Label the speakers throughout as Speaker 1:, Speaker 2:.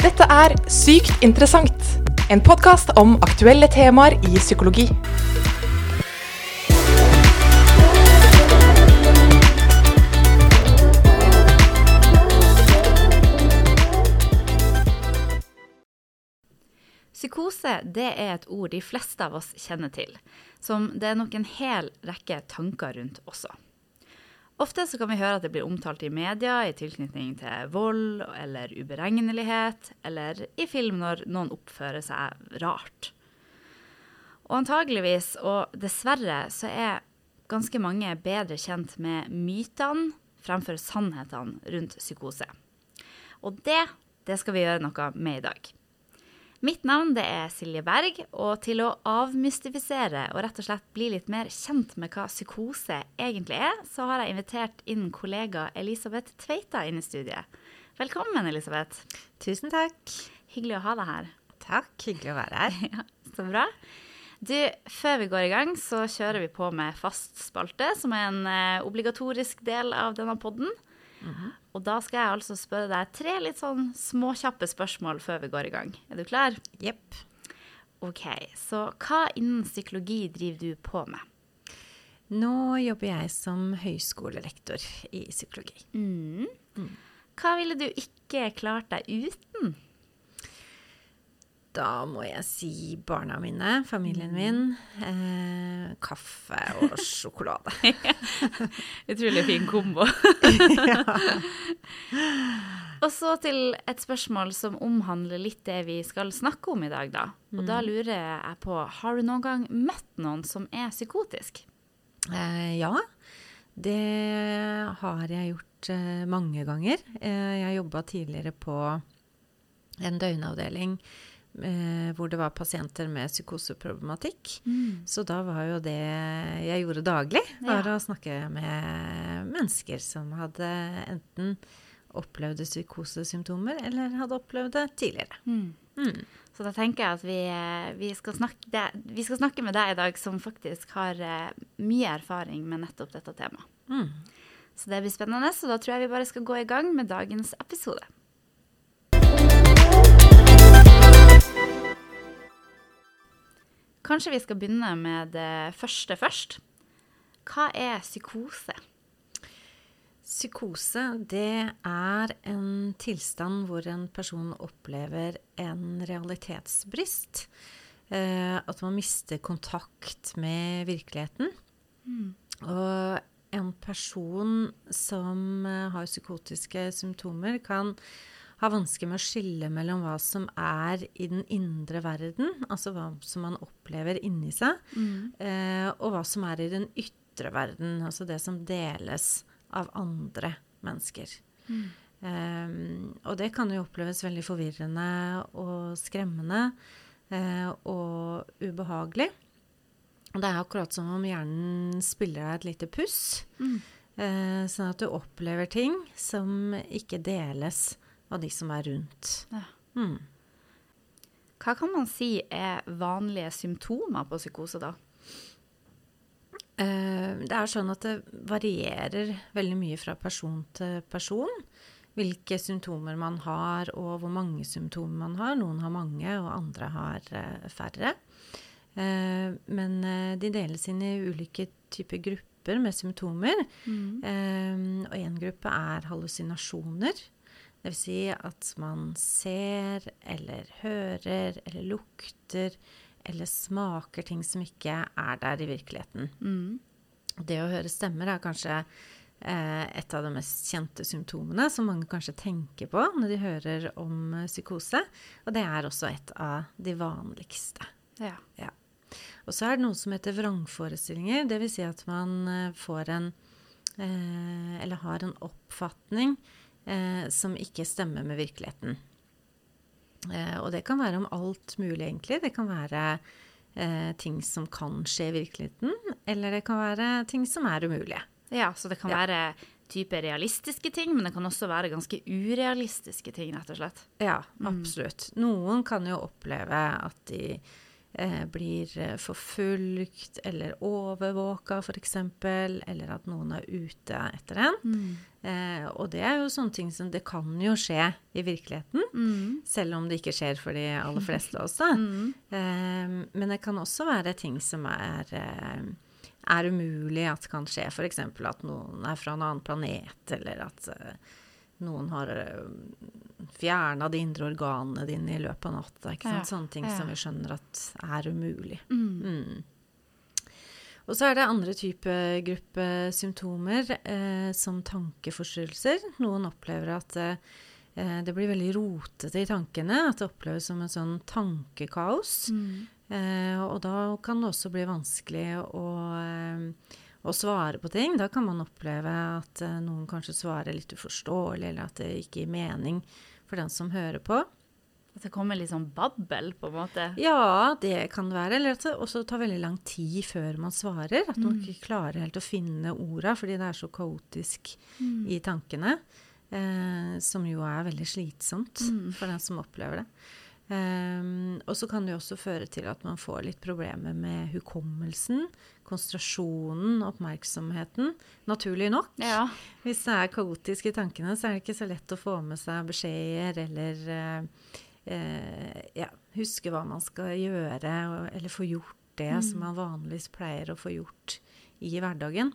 Speaker 1: Dette er Sykt interessant, en podkast om aktuelle temaer i psykologi.
Speaker 2: Psykose det er et ord de fleste av oss kjenner til, som det er nok en hel rekke tanker rundt også. Ofte så kan vi høre at det blir omtalt i media i tilknytning til vold eller uberegnelighet, eller i film når noen oppfører seg rart. Og antageligvis, og dessverre, så er ganske mange bedre kjent med mytene fremfor sannhetene rundt psykose. Og det, det skal vi gjøre noe med i dag. Mitt navn det er Silje Berg, og til å avmystifisere og rett og slett bli litt mer kjent med hva psykose egentlig er, så har jeg invitert inn kollega Elisabeth Tveita inn i studiet. Velkommen, Elisabeth.
Speaker 3: Tusen takk.
Speaker 2: Hyggelig å ha deg her.
Speaker 3: Takk, hyggelig å være her.
Speaker 2: Ja, så bra. Du, før vi går i gang, så kjører vi på med fast spalte, som er en eh, obligatorisk del av denne podden. Og da skal jeg altså spørre deg tre litt sånn småkjappe spørsmål før vi går i gang. Er du klar?
Speaker 3: Jepp.
Speaker 2: OK, så hva innen psykologi driver du på med?
Speaker 3: Nå jobber jeg som høyskolelektor i psykologi.
Speaker 2: Hva ville du ikke klart deg uten?
Speaker 3: Da må jeg si barna mine, familien min, eh, kaffe og sjokolade.
Speaker 2: Utrolig fin kombo. Og så til et spørsmål som omhandler litt det vi skal snakke om i dag, da. Og da lurer jeg på, har du noen gang møtt noen som er psykotisk?
Speaker 3: Eh, ja, det har jeg gjort eh, mange ganger. Eh, jeg jobba tidligere på en døgnavdeling eh, hvor det var pasienter med psykoseproblematikk. Så da var jo det jeg gjorde daglig, var
Speaker 2: Ja.
Speaker 3: å snakke med mennesker som hadde enten opplevde psykosesymptomer eller hadde opplevd det tidligere. Mm.
Speaker 2: Så da tenker jeg at vi, eh, vi, skal snakke, vi skal snakke med deg i dag som faktisk har eh, mye erfaring med nettopp dette temaet.
Speaker 3: Mm.
Speaker 2: Så det blir spennende, så da tror jeg vi bare skal gå i gang med dagens episode. Kanskje vi skal begynne med det første først. Hva er psykose?
Speaker 3: Psykose, det er en tilstand hvor en person opplever en realitetsbrist. Eh, at man mister kontakt med virkeligheten. Og en person som eh, har psykotiske symptomer, kan ha vansker med å skille mellom hva som er i den indre verden, altså hva som man opplever inni seg, eh, og hva som er i den ytre verden, altså det som deles av andre mennesker. Um, og det kan jo oppleves veldig forvirrende og skremmende eh, og ubehagelig. Og det er akkurat som om hjernen spiller deg et lite puss, Mm. sånn at du opplever ting som ikke deles av de som er rundt.
Speaker 2: Ja.
Speaker 3: Mm.
Speaker 2: Hva kan man si er vanlige symptomer på psykose, da?
Speaker 3: Eh, Det er sånn at det varierer veldig mye fra person til person. Hvilke symptomer man har, og hvor mange symptomer man har. Noen har mange, og andre har eh, færre. Eh, Men de deles inn i ulike typer grupper med symptomer. Mm. Og én gruppe er hallusinasjoner. Det vil si at man ser eller hører eller lukter eller smaker ting som ikke er der i virkeligheten. Det å høre stemmer er kanskje eh, et av de mest kjente symptomene som mange kanskje tenker på når de hører om eh, psykose. Og det er også et av de vanligste.
Speaker 2: Ja.
Speaker 3: Ja. Og så er det noe som heter vrangforestillinger. Det vil si at man eh, får en eh, Eller har en oppfatning eh, som ikke stemmer med virkeligheten. Eh, og det kan være om alt mulig, egentlig. Det kan være eh, ting som kan skje i virkeligheten, eller det kan være ting som er umulige.
Speaker 2: Ja, så det kan
Speaker 3: Ja.
Speaker 2: være type realistiske ting, men det kan også være ganske urealistiske ting, rett og slett.
Speaker 3: Ja, absolutt. Noen kan jo oppleve at de eh, blir eh, forfulgt eller overvåka, f.eks., eller at noen er ute etter en. Eh, og det er jo sånne ting som det kan jo skje i virkeligheten.
Speaker 2: Mm.
Speaker 3: Selv om det ikke skjer for de aller fleste av oss.
Speaker 2: Mm.
Speaker 3: Eh, men det kan også være ting som er, eh, er umulig at kan skje. F.eks. at noen er fra en annen planet, eller at eh, noen har uh, fjerna de indre organene dine i løpet av natta. Ikke sant? Sånne ting
Speaker 2: ja.
Speaker 3: som vi skjønner at er umulig.
Speaker 2: Mm.
Speaker 3: Og så er det andre type gruppe symptomer, eh, som tankeforstyrrelser. Noen opplever at eh, det blir veldig rotete i tankene. At det oppleves som en sånn tankekaos.
Speaker 2: Mm.
Speaker 3: Eh, og da kan det også bli vanskelig å, eh, å svare på ting. Da kan man oppleve at eh, noen kanskje svarer litt uforståelig, eller at det ikke gir mening for den som hører på.
Speaker 2: At det kommer litt sånn babbel, på en måte.
Speaker 3: Ja, det kan det være. Eller at det også tar veldig lang tid før man svarer. At man
Speaker 2: Mm.
Speaker 3: ikke klarer helt å finne orda fordi det er så kaotisk
Speaker 2: Mm.
Speaker 3: i tankene. Eh, som jo er veldig slitsomt
Speaker 2: Mm.
Speaker 3: for den som opplever det. Um, og så kan det jo også føre til at man får litt problemer med hukommelsen, konsentrasjonen, oppmerksomheten. Naturlig nok.
Speaker 2: Ja.
Speaker 3: Hvis det er kaotisk i tankene, så er det ikke så lett å få med seg beskjeder eller eh, ja, huske hva man skal gjøre, eller få gjort det som man vanligvis pleier å få gjort i hverdagen.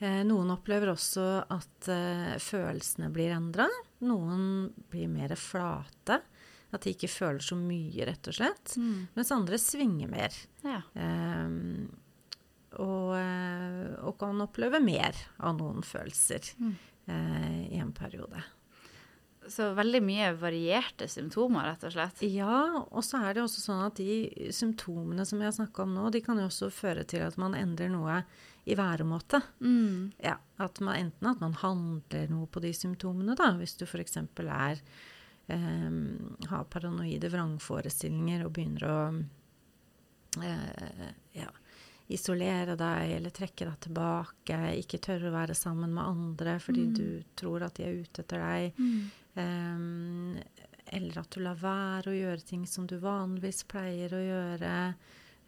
Speaker 3: Eh, noen opplever også at eh, følelsene blir endra. Noen blir mer flate. At de ikke føler så mye, rett og slett.
Speaker 2: Mm.
Speaker 3: Mens andre svinger mer.
Speaker 2: ja.
Speaker 3: Ehm, og, eh, og kan oppleve mer av noen følelser
Speaker 2: Mm.
Speaker 3: eh, i en periode.
Speaker 2: Så veldig mye varierte symptomer, rett og slett.
Speaker 3: Ja, og så er det også sånn at de symptomene som jeg snakka om nå, de kan jo også føre til at man endrer noe i væremåte.
Speaker 2: Mm.
Speaker 3: Ja, at man, enten at man handler noe på de symptomene, da, hvis du f.eks. er ehm, har paranoide vrangforestillinger og begynner å eh, ja, isolere deg eller trekke deg tilbake, ikke tørre å være sammen med andre fordi
Speaker 2: Mm.
Speaker 3: du tror at de er ute etter deg.
Speaker 2: Mm.
Speaker 3: Um, eller at du lar være å gjøre ting som du vanligvis pleier å gjøre.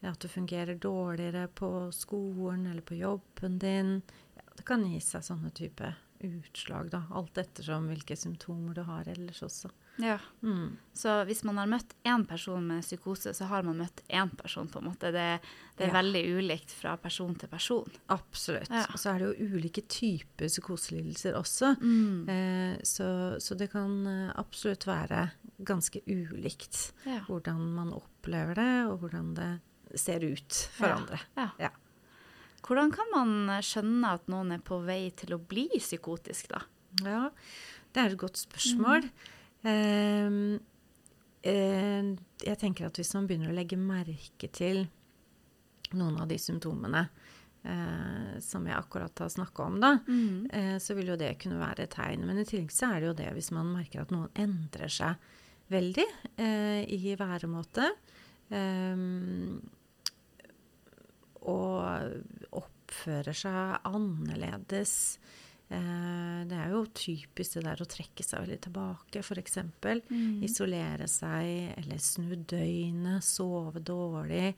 Speaker 3: At du fungerer dårligere på skolen eller på jobben din. Ja, det kan gi seg sånne type utslag, da. Alt ettersom hvilke symptomer du har ellers også.
Speaker 2: Ja.
Speaker 3: Mm.
Speaker 2: Så hvis man har møtt én person med psykose, så har man møtt én person, på en måte. Det, det er
Speaker 3: Ja.
Speaker 2: veldig ulikt fra person til person.
Speaker 3: Absolutt.
Speaker 2: Ja.
Speaker 3: Og så er det jo ulike typer psykoselidelser også.
Speaker 2: Mm.
Speaker 3: Eh, så, så det kan eh, absolutt være ganske ulikt
Speaker 2: Ja.
Speaker 3: hvordan man opplever det, og hvordan det ser ut for andre.
Speaker 2: Ja.
Speaker 3: Ja.
Speaker 2: Hvordan kan man skjønne at noen er på vei til å bli psykotisk, da?
Speaker 3: Ja, det er et godt spørsmål. Eh, jeg tenker at hvis man begynner å legge merke til noen av de symptomene eh, som jeg akkurat har snakka om, da,
Speaker 2: Mm.
Speaker 3: eh, så vil jo det kunne være et tegn. Men i tillegg så er det jo det hvis man merker at noen endrer seg veldig eh, i væremåte. ehm, og oppfører seg annerledes. Eh, det er jo typisk det der å trekke seg veldig tilbake, f.eks.
Speaker 2: Mm.
Speaker 3: Isolere seg, eller snu døgnet, sove dårlig.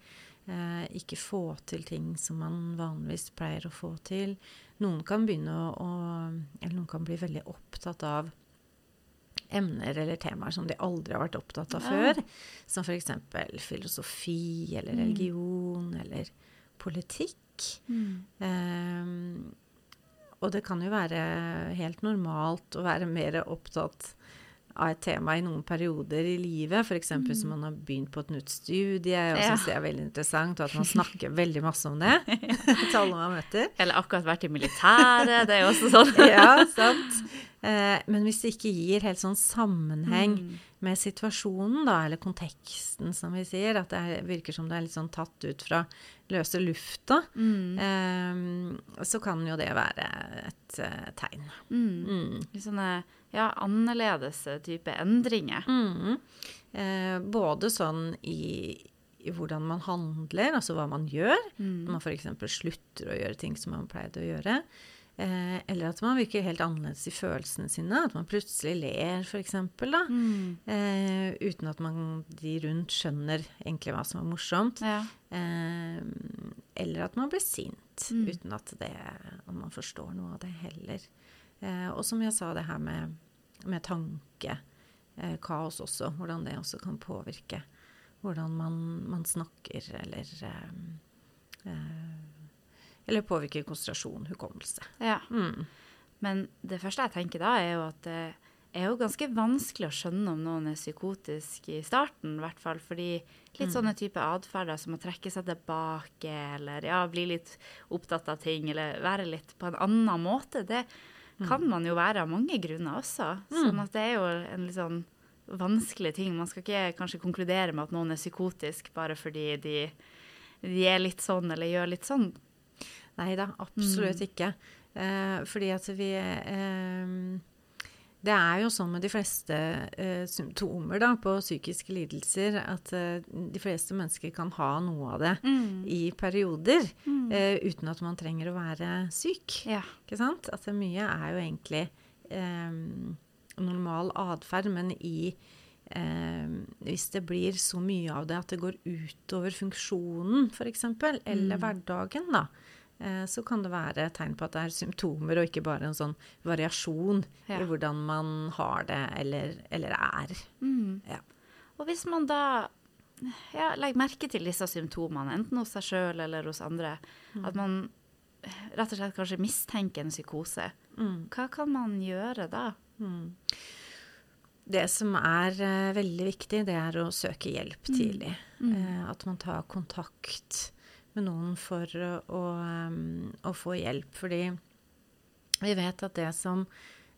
Speaker 3: Eh, ikke få til ting som man vanligvis pleier å få til. Noen kan begynne å, Eller noen kan bli veldig opptatt av emner eller temaer som de aldri har vært opptatt av
Speaker 2: Ja.
Speaker 3: før. Som f.eks. filosofi eller
Speaker 2: Mm.
Speaker 3: religion eller politikk.
Speaker 2: Mm.
Speaker 3: Ehm, og det kan jo være helt normalt å være mer opptatt av et tema i noen perioder i livet. F.eks.
Speaker 2: Mm.
Speaker 3: som man har begynt på et nytt studie og
Speaker 2: Ja.
Speaker 3: syns det er veldig interessant, og at man snakker veldig masse om det til alle man møter.
Speaker 2: Eller akkurat vært i militæret, det er jo også sånn.
Speaker 3: Ja, sant. Eh, men hvis det ikke gir helt sånn sammenheng
Speaker 2: Mm.
Speaker 3: Med situasjonen, da, eller konteksten, som vi sier, at det er, virker som det er litt sånn tatt ut fra løse lufta,
Speaker 2: Mm.
Speaker 3: eh, så kan jo det være et uh, tegn.
Speaker 2: Mm.
Speaker 3: Mm.
Speaker 2: Litt sånne ja, annerledes type endringer.
Speaker 3: Mm. Eh, både sånn i, i hvordan man handler, altså hva man gjør.
Speaker 2: Mm.
Speaker 3: Når man f.eks. slutter å gjøre ting som man pleide å gjøre. Eh, eller at man virker helt annerledes i følelsene sine. At man plutselig ler, f.eks.
Speaker 2: Mm.
Speaker 3: Eh, uten at man, de rundt skjønner egentlig hva som er morsomt.
Speaker 2: Ja.
Speaker 3: Eh, eller at man blir sint,
Speaker 2: Mm.
Speaker 3: uten at det, at man forstår noe av det heller. Eh, og som jeg sa, det her med, med tanke, eh, også, hvordan det også kan påvirke hvordan man, man snakker, eller eh, eh, Eller påvirker konsentrasjon, hukommelse.
Speaker 2: Ja.
Speaker 3: Mm.
Speaker 2: Men det første jeg tenker da, er jo at det er jo ganske vanskelig å skjønne om noen er psykotisk i starten, i hvert fall. Fordi litt sånne type atferder som å trekke seg tilbake, eller ja, bli litt opptatt av ting, eller være litt på en annen måte, det kan man jo være av mange grunner også. Sånn at det er jo en litt sånn vanskelig ting. Man skal ikke kanskje konkludere med at noen er psykotisk bare fordi de, de er litt sånn eller gjør litt sånn.
Speaker 3: Nei da, absolutt ikke. Eh, fordi at vi eh, Det er jo sånn med de fleste eh, symptomer da, på psykiske lidelser at eh, de fleste mennesker kan ha noe av det i perioder, eh, uten at man trenger å være syk.
Speaker 2: Ja.
Speaker 3: Ikke sant? At det mye er jo egentlig eh, normal atferd, men i eh, Hvis det blir så mye av det at det går utover funksjonen, f.eks., eller hverdagen, da, så kan det være tegn på at det er symptomer, og ikke bare en sånn variasjon
Speaker 2: Ja.
Speaker 3: i hvordan man har det eller, eller er. Ja.
Speaker 2: Og hvis man da ja, legger merke til disse symptomene, enten hos seg sjøl eller hos andre, at man rett og slett kanskje mistenker en psykose, hva kan man gjøre da?
Speaker 3: Det som er uh, veldig viktig, det er å søke hjelp
Speaker 2: Mm.
Speaker 3: tidlig. Uh, at man tar kontakt med noen for å, å, å få hjelp. Fordi vi vet at det som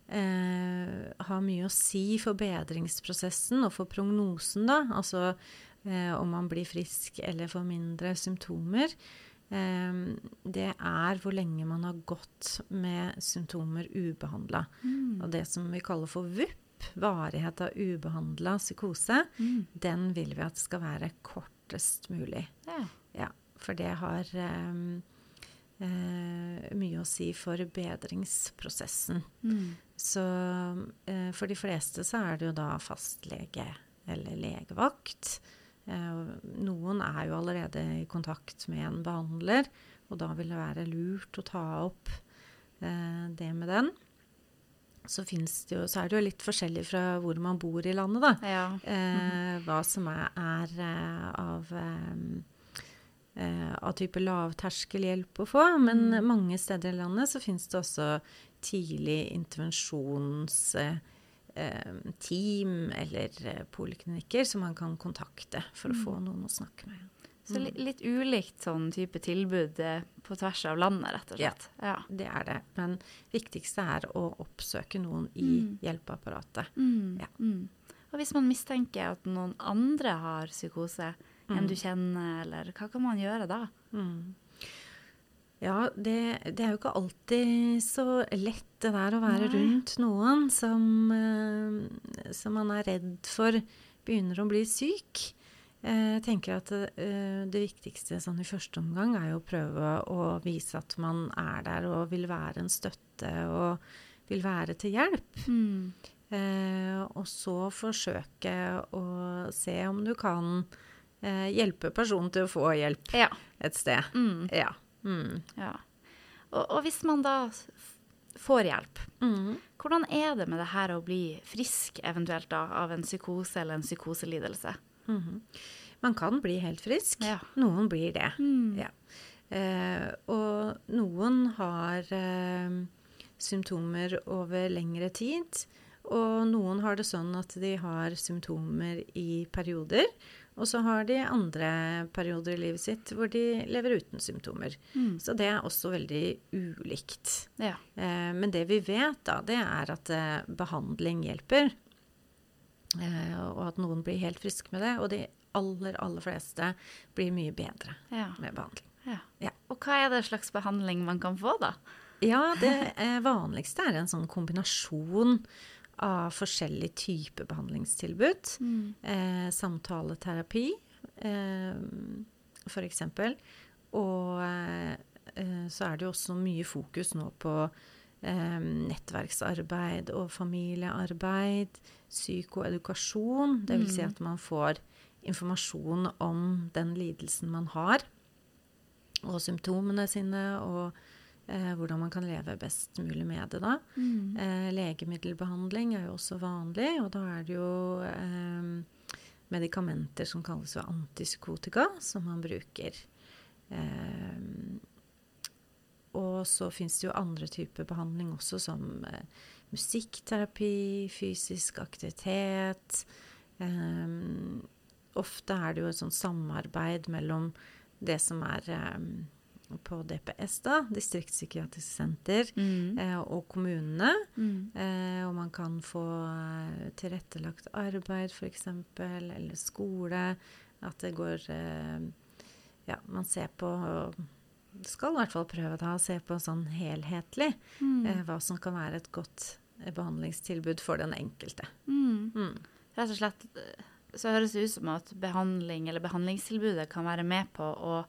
Speaker 3: eh, har mye å si for bedringsprosessen og for prognosen, da, altså eh, om man blir frisk eller får mindre symptomer, eh, det er hvor lenge man har gått med symptomer ubehandla. Og det som vi kaller for VUP, varighet av ubehandla psykose, den vil vi at skal være kortest mulig.
Speaker 2: Ja.
Speaker 3: Ja, for det har eh, eh, mye å si for bedringsprosessen. Så eh, for de fleste så er det jo da fastlege eller legevakt. Eh, noen er jo allerede i kontakt med en behandler, og da vil det være lurt å ta opp eh, det med den. Så, det jo, så er det jo litt forskjellig fra hvor man bor i landet, da.
Speaker 2: Ja.
Speaker 3: Eh, hva som er, av, eh, eh, av type lavterskelhjelp å få. Men mange steder i landet så finnes det også tidlig intervensjonsteam eh, team eller eh, poliklinikker som man kan kontakte for å få noen å snakke med.
Speaker 2: Så litt, litt ulikt sånn type tilbud eh, på tvers av landet, rett og slett. Ja.
Speaker 3: Det er det. Men viktigste er å oppsøke noen i hjelpeapparatet. Ja.
Speaker 2: Mm. Og hvis man mistenker at noen andre har psykose enn du kjenner, eller hva kan man gjøre da?
Speaker 3: Ja, det, det er jo ikke alltid så lett det der å være
Speaker 2: Nei.
Speaker 3: rundt noen som, eh, som man er redd for begynner å bli syk. Eh, Jeg tenker at eh, det viktigste sånn i første omgang er jo å prøve å vise at man er der og vil være en støtte og vil være til hjelp. Eh, og så forsøke å se om du kan eh, hjelpe personen til å få hjelp
Speaker 2: Ja.
Speaker 3: et sted.
Speaker 2: Mm.
Speaker 3: Ja. Mm.
Speaker 2: ja. Og, og hvis man da får hjelp,
Speaker 3: Mm.
Speaker 2: hvordan er det med det her å bli frisk eventuelt da av en psykose eller en psykoselidelse?
Speaker 3: Mhm. Man kan bli helt frisk.
Speaker 2: Ja.
Speaker 3: Noen blir det. Ja. Eh, og noen har eh, symptomer over lengre tid. Og noen har det sånn at de har symptomer i perioder. Og så har de andre perioder i livet sitt hvor de lever uten symptomer. Så det er også veldig ulikt.
Speaker 2: Ja.
Speaker 3: Eh, men det vi vet, da, det er at eh, behandling hjelper. Eh, og at noen blir helt friske med det. Og de aller, aller fleste blir mye bedre
Speaker 2: Ja.
Speaker 3: med behandling.
Speaker 2: ja.
Speaker 3: Ja.
Speaker 2: Og hva er det slags behandling man kan få da?
Speaker 3: Ja, det eh, vanligste er en sånn kombinasjon av forskjellige typer behandlingstilbud. Eh, samtaleterapi, eh, eksempel. Og eh, eh, så er det jo også mye fokus nå på eh, nettverksarbeid og familiearbeid, psykoedukasjon. Det vil si at man får informasjon om den lidelsen man har. og symptomene sine, og eh, hvordan man kan leve best mulig med det. da.
Speaker 2: Mm.
Speaker 3: Eh, legemiddelbehandling er jo også vanlig, og da er det jo eh, medikamenter som kalles for antipsykotika, som man bruker. Eh, og så fins det jo andre typer behandling også, som eh, musikkterapi, fysisk aktivitet. Eh, ofte er det jo et sånt samarbeid mellom det som er eh, på DPS, da, distriktspsykiatrisk senter,
Speaker 2: Mm.
Speaker 3: eh, og kommunene.
Speaker 2: Mm.
Speaker 3: Eh, og man kan få eh, tilrettelagt arbeid, f.eks., eller skole. At det går eh, Ja, man ser på Skal i hvert fall prøve da, å se på sånn helhetlig
Speaker 2: Mm.
Speaker 3: eh, hva som kan være et godt eh, behandlingstilbud for den enkelte.
Speaker 2: Mm.
Speaker 3: Mm.
Speaker 2: Rett og slett eh, så høres det ut som at behandling eller behandlingstilbudet kan være med på å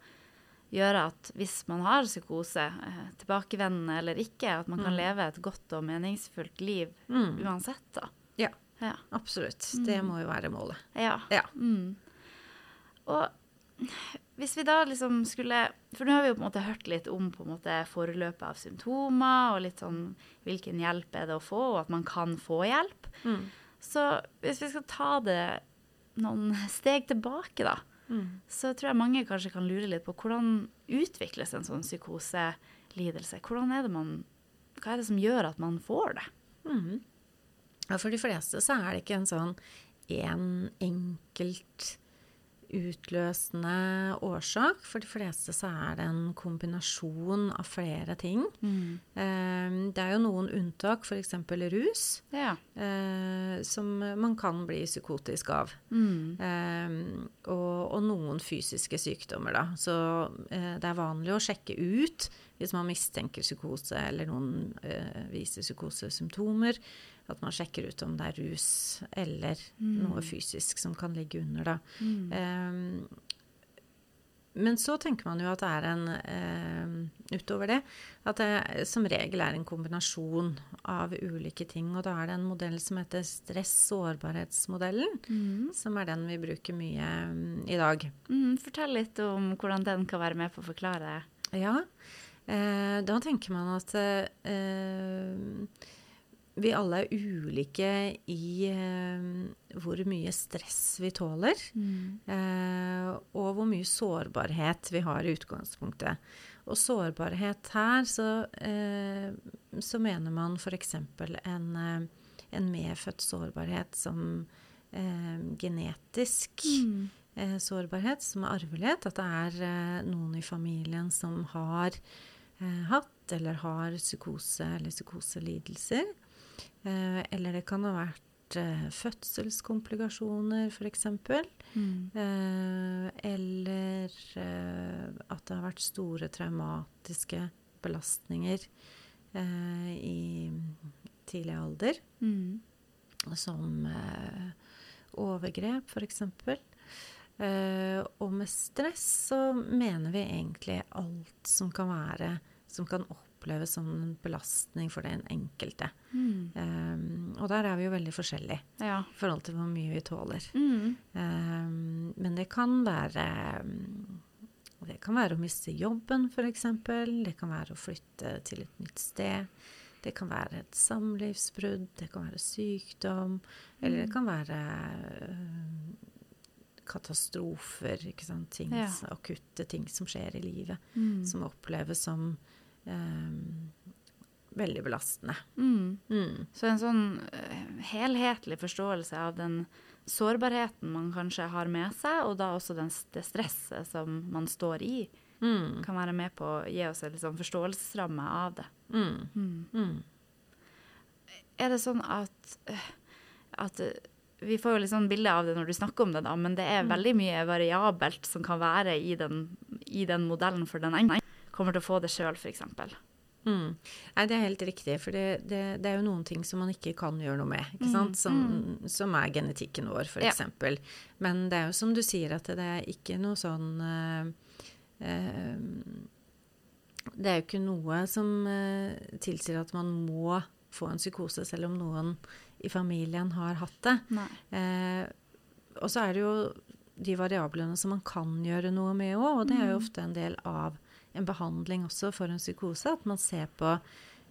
Speaker 2: gjøre at hvis man har psykose, eh, tilbakevendende eller ikke, at man kan
Speaker 3: Mm.
Speaker 2: leve et godt og meningsfullt liv
Speaker 3: Mm.
Speaker 2: uansett, da.
Speaker 3: Ja.
Speaker 2: Ja.
Speaker 3: Absolutt. Det må jo være målet.
Speaker 2: ja.
Speaker 3: Ja.
Speaker 2: Mm. Og hvis vi da liksom skulle For nå har vi jo på en måte hørt litt om på en måte forløpet av symptomer, og litt sånn hvilken hjelp er det å få, og at man kan få hjelp.
Speaker 3: Mm.
Speaker 2: Så hvis vi skal ta det noen steg tilbake, da, Så tror jeg mange kanskje kan lure litt på hvordan utvikles en sånn psykoselidelse? Hvordan er det man Hva er det som gjør at man får det?
Speaker 3: Mm. Ja, for de fleste så er det ikke en sånn én enkelt utløsende årsak. For de fleste så er det en kombinasjon av flere ting. Eh, Det er jo noen unntak, f.eks. rus,
Speaker 2: Ja.
Speaker 3: eh, som man kan bli psykotisk av.
Speaker 2: Mm.
Speaker 3: Eh, og, og noen fysiske sykdommer, da. Så eh, det er vanlig å sjekke ut hvis man mistenker psykose eller noen eh, viser psykosesymptomer. At man sjekker ut om det er rus eller noe fysisk som kan ligge under, da.
Speaker 2: Mm.
Speaker 3: Um, men så tenker man jo at det er en eh, Utover det, at det som regel er en kombinasjon av ulike ting. Og da er det en modell som heter stress-sårbarhetsmodellen,
Speaker 2: Mm.
Speaker 3: som er den vi bruker mye um, i dag.
Speaker 2: Mm, fortell litt om hvordan den kan være med på å forklare.
Speaker 3: Ja, eh, da tenker man at eh, vi alle er ulike i eh, hvor mye stress vi tåler. Eh, og hvor mye sårbarhet vi har i utgangspunktet. Og sårbarhet her, så, eh, så mener man f.eks. En, en medfødt sårbarhet som eh, genetisk eh, sårbarhet, som er arvelighet. At det er noen i familien som har hatt eller har psykose eller psykoselidelser. Eh, eller det kan ha vært eh, fødselskomplikasjoner, f.eks. Eh, eller at det har vært store traumatiske belastninger eh, i tidlig alder,
Speaker 2: Mm.
Speaker 3: som overgrep, f.eks. Og med stress så mener vi egentlig alt som kan være Som kan oppleves som en belastning for den enkelte.
Speaker 2: Mm.
Speaker 3: Um, og der er vi jo veldig forskjellige
Speaker 2: Ja.
Speaker 3: i forhold til hvor mye vi tåler.
Speaker 2: Mm.
Speaker 3: Um, men det kan være um, Det kan være å miste jobben, f.eks. Det kan være å flytte til et nytt sted. Det kan være et samlivsbrudd, det kan være sykdom. Eller det kan være um, katastrofer. Ting,
Speaker 2: Ja.
Speaker 3: Akutte ting som skjer i livet.
Speaker 2: Mm.
Speaker 3: Som oppleves som veldig belastende.
Speaker 2: Mm.
Speaker 3: Mm.
Speaker 2: Så en sånn eh, helhetlig forståelse av den sårbarheten man kanskje har med seg, og da også den, det stresset som man står i,
Speaker 3: Mm.
Speaker 2: kan være med på å gi oss en sånn forståelsesramme av det.
Speaker 3: Mm.
Speaker 2: Mm.
Speaker 3: Mm.
Speaker 2: Er det sånn at, eh, at eh, Vi får jo litt sånn bilde av det når du snakker om det, da, men det er veldig mye variabelt som kan være i den, i den modellen for den enkelte. Kommer til å få det sjøl, f.eks.
Speaker 3: Mm. Nei, det er helt riktig, for det, det, det er jo noen ting som man ikke kan gjøre noe med. ikke sant? Som, som er genetikken vår,
Speaker 2: Ja.
Speaker 3: f.eks. Men det er jo som du sier, at det er ikke noe sånn uh, uh, Det er jo ikke noe som uh, tilsier at man må få en psykose, selv om noen i familien har hatt det. Og så er det jo de variablene som man kan gjøre noe med òg, og det er jo ofte en del av en behandling også for en psykose. At man ser på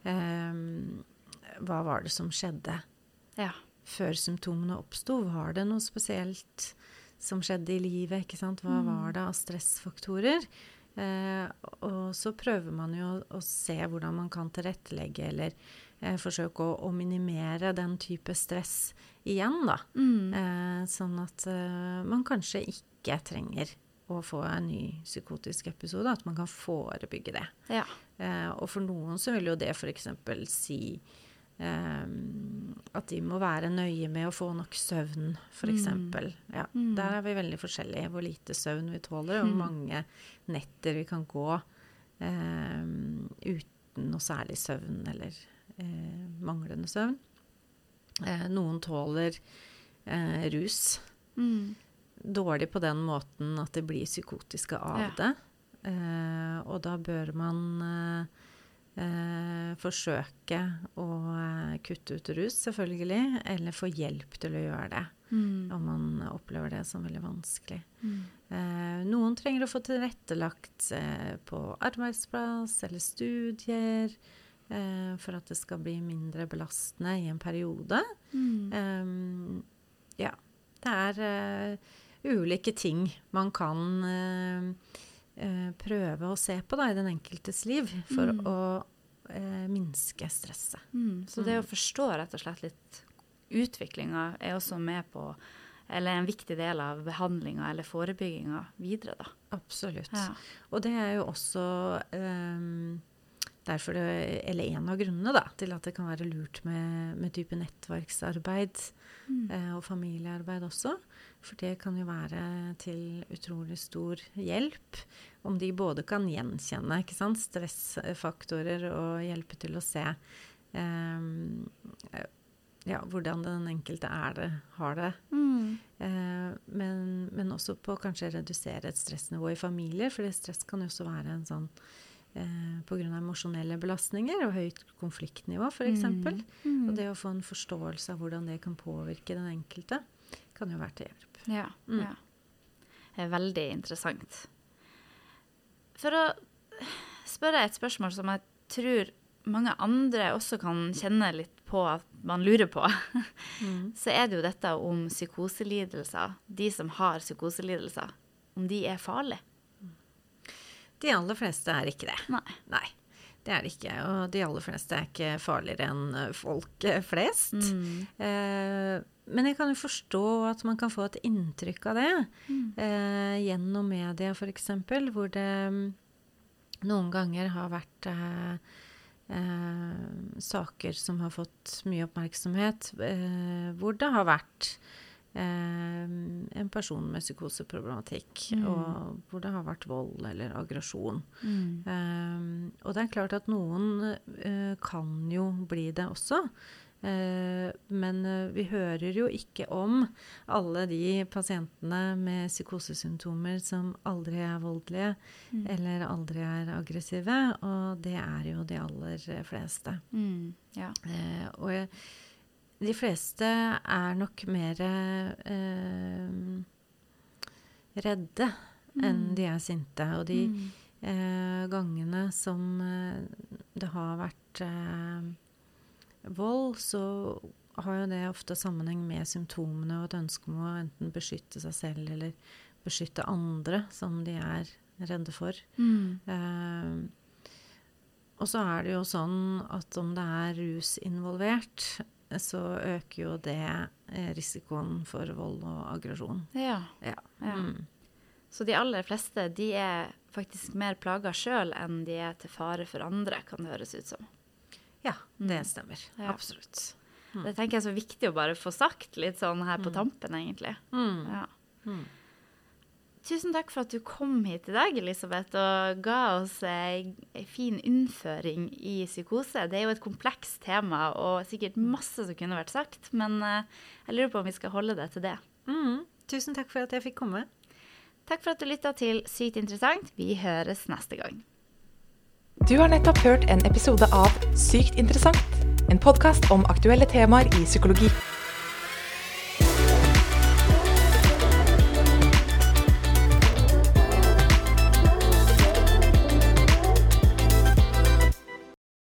Speaker 3: eh, hva var det som skjedde
Speaker 2: Ja.
Speaker 3: før symptomene oppsto. Var det noe spesielt som skjedde i livet? ikke sant? Hva var det av stressfaktorer? Eh, og så prøver man jo å, se hvordan man kan tilrettelegge eller eh, forsøke å, å minimere den type stress igjen, da. Eh, sånn at eh, man kanskje ikke trenger å få en ny psykotisk episode. At man kan forebygge det.
Speaker 2: Ja.
Speaker 3: Eh, og for noen så vil jo det f.eks. si eh, at de må være nøye med å få nok søvn, f.eks. Ja, Der er vi veldig forskjellige. Hvor lite søvn vi tåler, og hvor mange netter vi kan gå eh, uten noe særlig søvn eller eh, manglende søvn. Eh, noen tåler eh, rus
Speaker 2: Mm.
Speaker 3: Dårlig på den måten at de blir psykotiske av
Speaker 2: Ja.
Speaker 3: det. Eh, og da bør man eh, forsøke å eh, kutte ut rus, selvfølgelig, eller få hjelp til å gjøre det.
Speaker 2: Mm.
Speaker 3: Om man opplever det som veldig vanskelig. Eh, noen trenger å få tilrettelagt eh, på arbeidsplass eller studier. eh, for at det skal bli mindre belastende i en periode.
Speaker 2: Mm.
Speaker 3: Ja. Det er ulike ting man kan eh, eh, prøve å se på da, i den enkeltes liv for
Speaker 2: Mm.
Speaker 3: å eh, minske stresset.
Speaker 2: Mm. Så det å forstå rett og slett litt utviklinga er også med på Eller en viktig del av behandlinga eller forebygginga videre, da.
Speaker 3: Absolutt.
Speaker 2: Ja.
Speaker 3: Og det er jo også ehm, derfor det, eller en av grunnene da, til at det kan være lurt med, med type nettverksarbeid eh, og familiearbeid også. For det kan jo være til utrolig stor hjelp. Om de både kan gjenkjenne stressfaktorer og hjelpe til å se eh, ja, hvordan den enkelte er det, har det.
Speaker 2: Mm.
Speaker 3: Eh, men, men også på kanskje redusere et stressnivå i familier, for det stress kan jo også være en sånn eh, Pga. emosjonelle belastninger og høyt konfliktnivå, f.eks.
Speaker 2: Mm.
Speaker 3: Og det å få en forståelse av hvordan det kan påvirke den enkelte, kan jo være til hjelp.
Speaker 2: Ja.
Speaker 3: Mm.
Speaker 2: ja. Det er veldig interessant. For å spørre et spørsmål som jeg tror mange andre også kan kjenne litt på at man lurer på, så er det jo dette om psykoselidelser. De som har psykoselidelser, om de er farlige.
Speaker 3: De aller fleste er ikke det.
Speaker 2: Nei.
Speaker 3: Nei, det er det ikke. Og de aller fleste er ikke farligere enn eh, folk flest. flest. Eh, men jeg kan jo forstå at man kan få et inntrykk av det eh, gjennom media f.eks., hvor det mm, noen ganger har vært eh, eh, saker som har fått mye oppmerksomhet, eh, hvor det har vært eh, en person med psykoseproblematikk, og hvor det har vært vold eller aggresjon. Eh, og det er klart at noen eh, kan jo bli det også. Eh, men eh, vi hører jo ikke om alle de pasientene med psykosesymptomer som aldri er voldelige eller aldri er aggressive, og det er jo de aller fleste.
Speaker 2: Mm. Ja.
Speaker 3: Eh, og jeg, de fleste er nok mer eh, redde enn de er sinte. Og de eh, gangene som eh, det har vært eh, vold, så har jo det ofte sammenheng med symptomene og et ønske om å enten beskytte seg selv eller beskytte andre som de er redde for.
Speaker 2: Mm.
Speaker 3: Eh, og så er det jo sånn at om det er rus involvert, så øker jo det eh, risikoen for vold og aggresjon.
Speaker 2: ja.
Speaker 3: Ja.
Speaker 2: Ja.
Speaker 3: Mm.
Speaker 2: Så de aller fleste de er faktisk mer plaga sjøl enn de er til fare for andre, kan det høres ut som.
Speaker 3: ja, det stemmer.
Speaker 2: Ja.
Speaker 3: Absolutt.
Speaker 2: Det tenker jeg er så viktig å bare få sagt litt sånn her på tampen, egentlig.
Speaker 3: Mm.
Speaker 2: Ja. Tusen takk for at du kom hit i dag, Elisabeth, og ga oss ei fin innføring i psykose. Det er jo et komplekst tema og sikkert masse som kunne vært sagt, men eh, jeg lurer på om vi skal holde det til det.
Speaker 3: Mm. Tusen takk for at jeg fikk komme.
Speaker 2: Takk for at du lytta til Sykt interessant. Vi høres neste gang.
Speaker 1: Du har nettopp hørt en episode av Sykt interessant, en podkast om aktuelle temaer i psykologi.